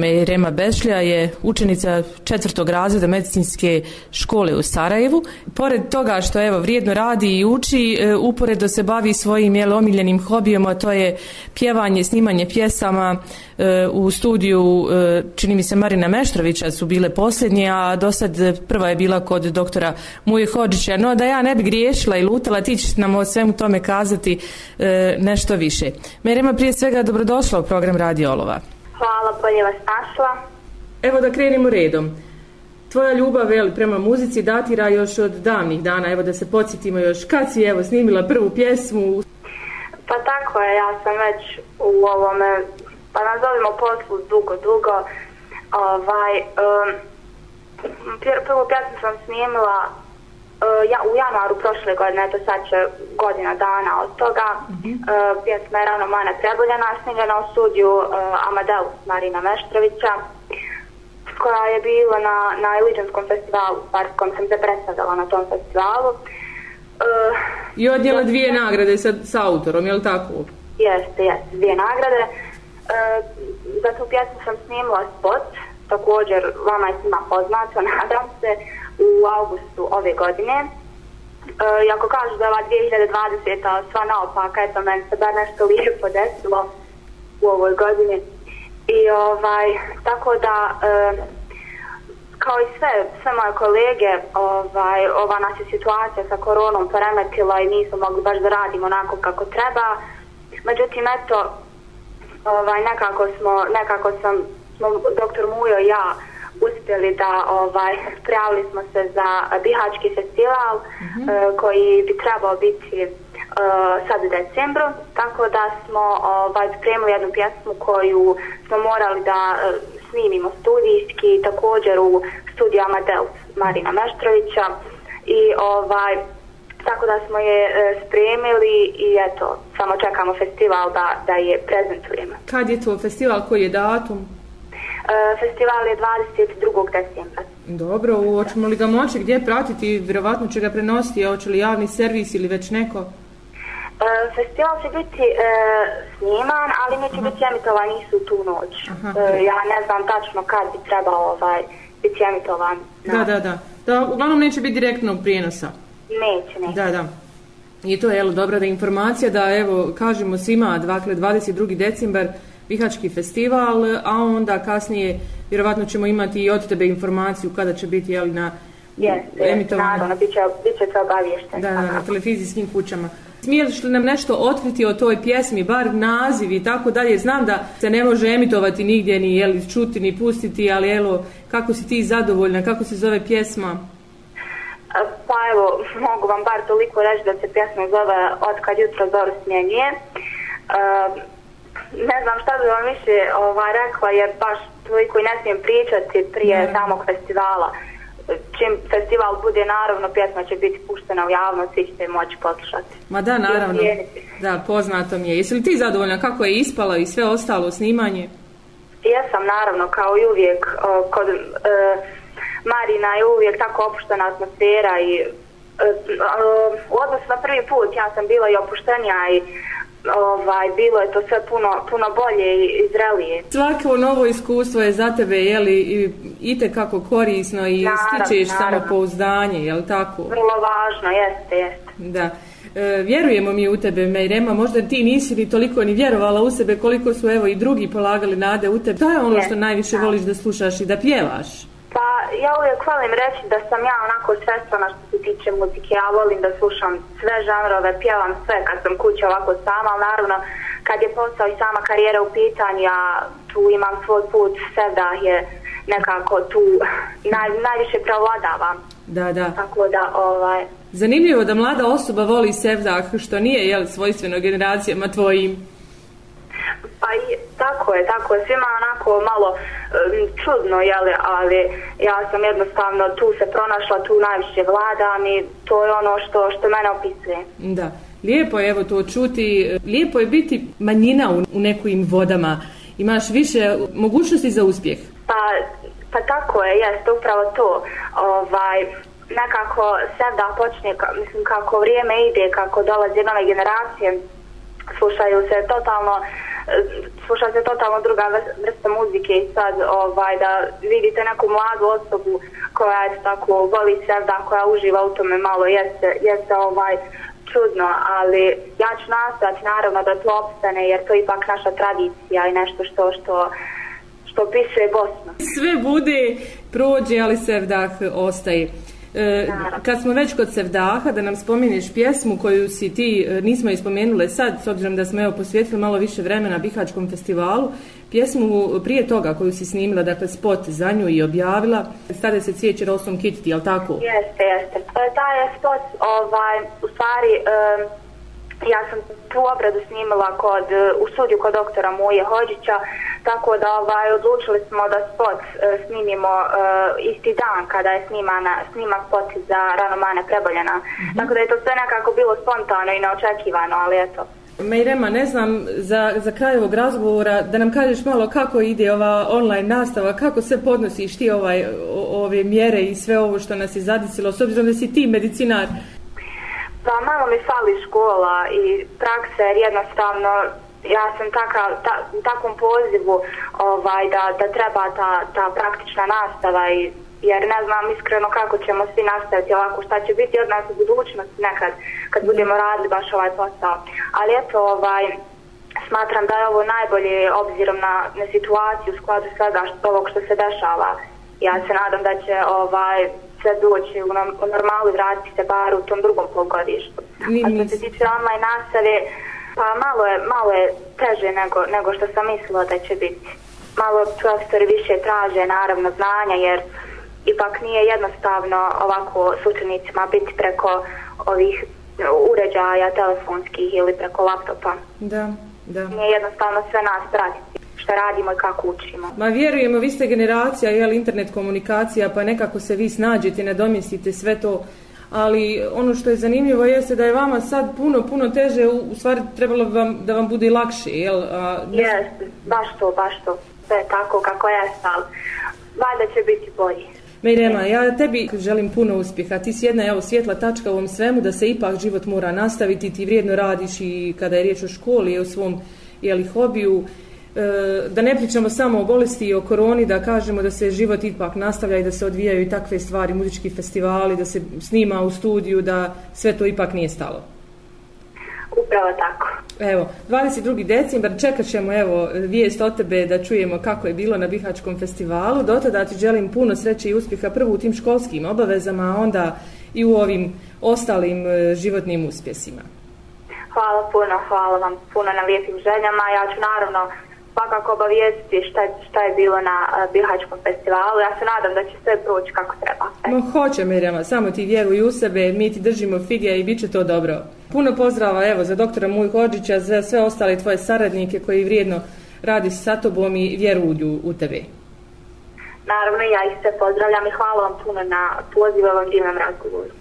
Mejrema Bešlja je učenica četvrtog razreda medicinske škole u Sarajevu. Pored toga što evo vrijedno radi i uči, e, uporedo se bavi svojim jel, omiljenim hobijom, a to je pjevanje, snimanje pjesama e, u studiju, e, čini mi se Marina Meštrovića su bile posljednje, a do sad prva je bila kod doktora Muje Hođića. No da ja ne bi griješila i lutala, ti ćeš nam o svemu tome kazati nešto više. Merema prije svega dobrodošla u program Radio Olova. Hvala, bolje vas našla. Evo da krenimo redom. Tvoja ljubav vel, prema muzici datira još od davnih dana, evo da se podsjetimo još. Kad si evo snimila prvu pjesmu? Pa tako je, ja sam već u ovome, pa nazovimo poslu dugo, dugo. Ovaj, um, prvu pjesmu sam snimila ja, u januaru prošle godine, eto sad će godina dana od toga, uh -huh. uh, pjesma je ravno Mana Treboljana, snimljena u studiju uh, Amadeus Marina Meštrovića, koja je bila na, na Iliđanskom festivalu, par kom sam se predstavila na tom festivalu. Uh, I odnijela dvije nagrade sa, sa autorom, je li tako? Jeste, jeste, dvije nagrade. Uh, za tu pjesmu sam snimila spot, također vama je svima poznato, nadam se, u augustu ove godine. E, ako kažu da je ova 2020. sva naopaka, eto meni se bar nešto lijepo desilo u ovoj godini. I ovaj, tako da, e, kao i sve, sve moje kolege, ovaj, ova naša situacija sa koronom poremetila i nismo mogli baš da radimo onako kako treba. Međutim, eto, ovaj, nekako smo, nekako sam, smo, doktor Mujo i ja, uspjeli da ovaj prijavili smo se za Bihački festival mm -hmm. koji bi trebao biti uh, sad u decembru, tako da smo ovaj, spremili jednu pjesmu koju smo morali da uh, snimimo studijski, također u studiju Amadeus Marina Meštrovića i ovaj tako da smo je uh, spremili i eto, samo čekamo festival da, da je prezentujemo. Kad je to festival, koji je datum? E, festival je 22. decembra. Dobro, hoćemo li ga moći gdje pratiti? Vjerovatno će ga prenositi, hoće li javni servis ili već neko? E, festival će biti e, sniman, ali neće Aha. biti emitovan istu tu noć. Aha. E, ja ne znam tačno kad bi trebao ovaj, biti emitovan. Da, da, da. Da, uglavnom neće biti direktnog prijenosa. Neće, neće. Da, da. I to je jel, dobra da informacija da evo kažemo svima dakle 22. decembar Bihački festival, a onda kasnije vjerovatno ćemo imati i od tebe informaciju kada će biti jeli, na yes, emitovanju. Naravno, bit će, bit će to obavješten. Da, na televizijskim kućama. Smiješ li nam nešto otkriti o toj pjesmi, bar naziv i tako dalje? Znam da se ne može emitovati nigdje, ni jeli, čuti, ni pustiti, ali evo, kako si ti zadovoljna, kako se zove pjesma? Pa evo, mogu vam bar toliko reći da se pjesma zove Od kad jutro zoru smjenjuje. Uh, ne znam šta bi vam više ovaj, rekla, jer baš toliko i ne smijem pričati prije mm. samog festivala. Čim festival bude, naravno, pjesma će biti puštena u javnost, svi ćete moći poslušati. Ma da, naravno. Da, poznato mi je. Jesi li ti zadovoljna kako je ispala i sve ostalo snimanje? Jesam, naravno, kao i uvijek. Kod e, Marina je uvijek tako opuštena atmosfera i u odnosu na prvi put ja sam bila i opuštenija i ovaj, bilo je to sve puno, puno bolje i zrelije. Svako novo iskustvo je za tebe, je li, i te kako korisno i naravno, stičeš naravno. samo pouzdanje, je li tako? Vrlo važno, jeste, jeste. Da. E, vjerujemo mi u tebe, Mejrema, možda ti nisi ni toliko ni vjerovala u sebe koliko su evo i drugi polagali nade u tebe. To je ono što najviše voliš da slušaš i da pjevaš. Ja uvijek volim reći da sam ja onako svestrana što se tiče muzike. Ja volim da slušam sve žanrove, pjevam sve kad sam kuća ovako sama, ali naravno kad je posao i sama karijera u pitanju, ja tu imam svoj put, sve da je nekako tu naj, najviše prevladavam. Da, da. Tako da, ovaj... Zanimljivo da mlada osoba voli sevdah, što nije, jel, svojstveno generacijama tvojim. Pa i, tako je, tako je, svima onako malo um, čudno, jeli, ali ja sam jednostavno tu se pronašla, tu najviše vladam i to je ono što, što mene opisuje. Da, lijepo je evo to čuti, lijepo je biti manjina u, u nekim vodama, imaš više mogućnosti za uspjeh. Pa, pa tako je, jeste upravo to, ovaj, nekako sve da počne, mislim kako vrijeme ide, kako dolaze nove generacije, slušaju se totalno sluša se totalno druga vrsta muzike i sad ovaj, da vidite neku mladu osobu koja je tako voli sevda, koja uživa u tome malo, jeste, jeste ovaj, čudno, ali ja ću nastaviti naravno da to opstane jer to je ipak naša tradicija i nešto što, što, što piše Bosna. Sve bude, prođe, ali sevdah ostaje. E, kad smo već kod Sevdaha, da nam spomeniš pjesmu koju si ti, e, nismo ispomenule sad, s obzirom da smo evo posvjetili malo više vremena Bihačkom festivalu, pjesmu prije toga koju si snimila, dakle spot za nju i objavila, stade se cvijeće Rosom Kititi, jel tako? Jeste, jeste. E, taj je spot, ovaj, u stvari, um, ja sam tu obradu snimala kod, u studiju kod doktora Muje Hođića, tako da ovaj, odlučili smo da spot e, snimimo e, isti dan kada je snimana, snima spot za ranomane preboljena. Mm -hmm. Tako da je to sve nekako bilo spontano i neočekivano, ali eto. Mejrema, ne znam, za, za kraj ovog razgovora, da nam kažeš malo kako ide ova online nastava, kako se podnosiš ti ovaj, o, ove mjere i sve ovo što nas je zadisilo, s obzirom da si ti medicinar, Pa malo mi fali škola i praksa jer jednostavno ja sam taka, ta, u takvom pozivu ovaj, da, da treba ta, ta praktična nastava i jer ne znam iskreno kako ćemo svi nastaviti ovako šta će biti od nas u budućnosti nekad kad budemo radili baš ovaj posao. Ali eto ovaj, smatram da je ovo najbolje obzirom na, na situaciju u skladu svega što, ovog što se dešava. Ja se nadam da će ovaj, sve doći u, u normalu i vratiti se bar u tom drugom polgodištu. A što se tiče online nastave, pa malo je, malo je teže nego, nego što sam mislila da će biti. Malo profesori više traže naravno znanja jer ipak nije jednostavno ovako s učenicima biti preko ovih uređaja telefonskih ili preko laptopa. Da, da. Nije jednostavno sve nas pratiti šta radimo i kako učimo. Ma vjerujemo, vi ste generacija, jel, internet komunikacija, pa nekako se vi snađete, nadomjestite sve to, ali ono što je zanimljivo jeste da je vama sad puno, puno teže, u stvari trebalo bi vam, da vam bude lakše, jel? A, Jeste, baš to, baš to, sve tako kako je stal. Valjda će biti bolji. Mejrema, ja tebi želim puno uspjeha. Ti si jedna evo, svjetla tačka u ovom svemu da se ipak život mora nastaviti. Ti vrijedno radiš i kada je riječ o školi i o svom jeli, hobiju. E, da ne pričamo samo o bolesti i o koroni, da kažemo da se život ipak nastavlja i da se odvijaju i takve stvari, muzički festivali, da se snima u studiju, da sve to ipak nije stalo. Upravo tako. Evo, 22. decembar, čekat ćemo evo, vijest o tebe da čujemo kako je bilo na Bihačkom festivalu. Do tada ti želim puno sreće i uspjeha prvo u tim školskim obavezama, a onda i u ovim ostalim e, životnim uspjesima. Hvala puno, hvala vam puno na lijepim željama. Ja ću naravno svakako obavijestiti šta, šta je bilo na uh, Bihačkom festivalu. Ja se nadam da će sve proći kako treba. No, hoće Mirjama, samo ti vjeruj u sebe, mi ti držimo fige i bit će to dobro. Puno pozdrava evo, za doktora Muj Hođića, za sve ostale tvoje saradnike koji vrijedno radi sa tobom i vjeruju u tebe. Naravno, ja ih se pozdravljam i hvala vam puno na pozivu ovom divnom razgovoru.